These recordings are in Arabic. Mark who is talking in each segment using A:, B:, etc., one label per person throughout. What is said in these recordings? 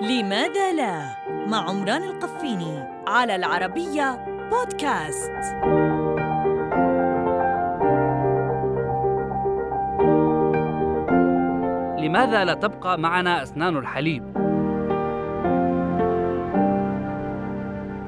A: لماذا لا مع عمران القفيني على العربية بودكاست
B: لماذا لا تبقى معنا أسنان الحليب؟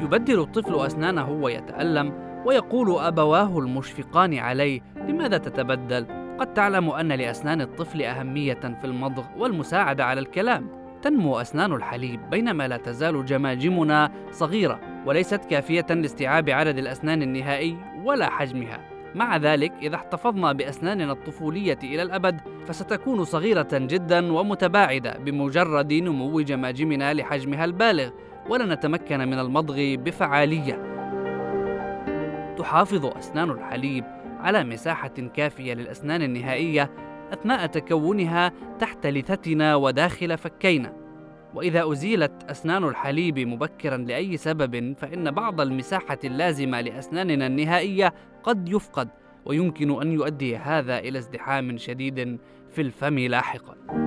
B: يبدل الطفل أسنانه ويتألم ويقول أبواه المشفقان عليه لماذا تتبدل؟ قد تعلم أن لأسنان الطفل أهمية في المضغ والمساعدة على الكلام تنمو أسنان الحليب بينما لا تزال جماجمنا صغيرة وليست كافية لاستيعاب عدد الأسنان النهائي ولا حجمها. مع ذلك إذا احتفظنا بأسناننا الطفولية إلى الأبد فستكون صغيرة جدا ومتباعدة بمجرد نمو جماجمنا لحجمها البالغ ولن نتمكن من المضغ بفعالية. تحافظ أسنان الحليب على مساحة كافية للأسنان النهائية أثناء تكونها تحت لثتنا وداخل فكينا. وإذا أزيلت أسنان الحليب مبكرا لأي سبب فإن بعض المساحة اللازمة لأسناننا النهائية قد يفقد ويمكن أن يؤدي هذا إلى ازدحام شديد في الفم لاحقا.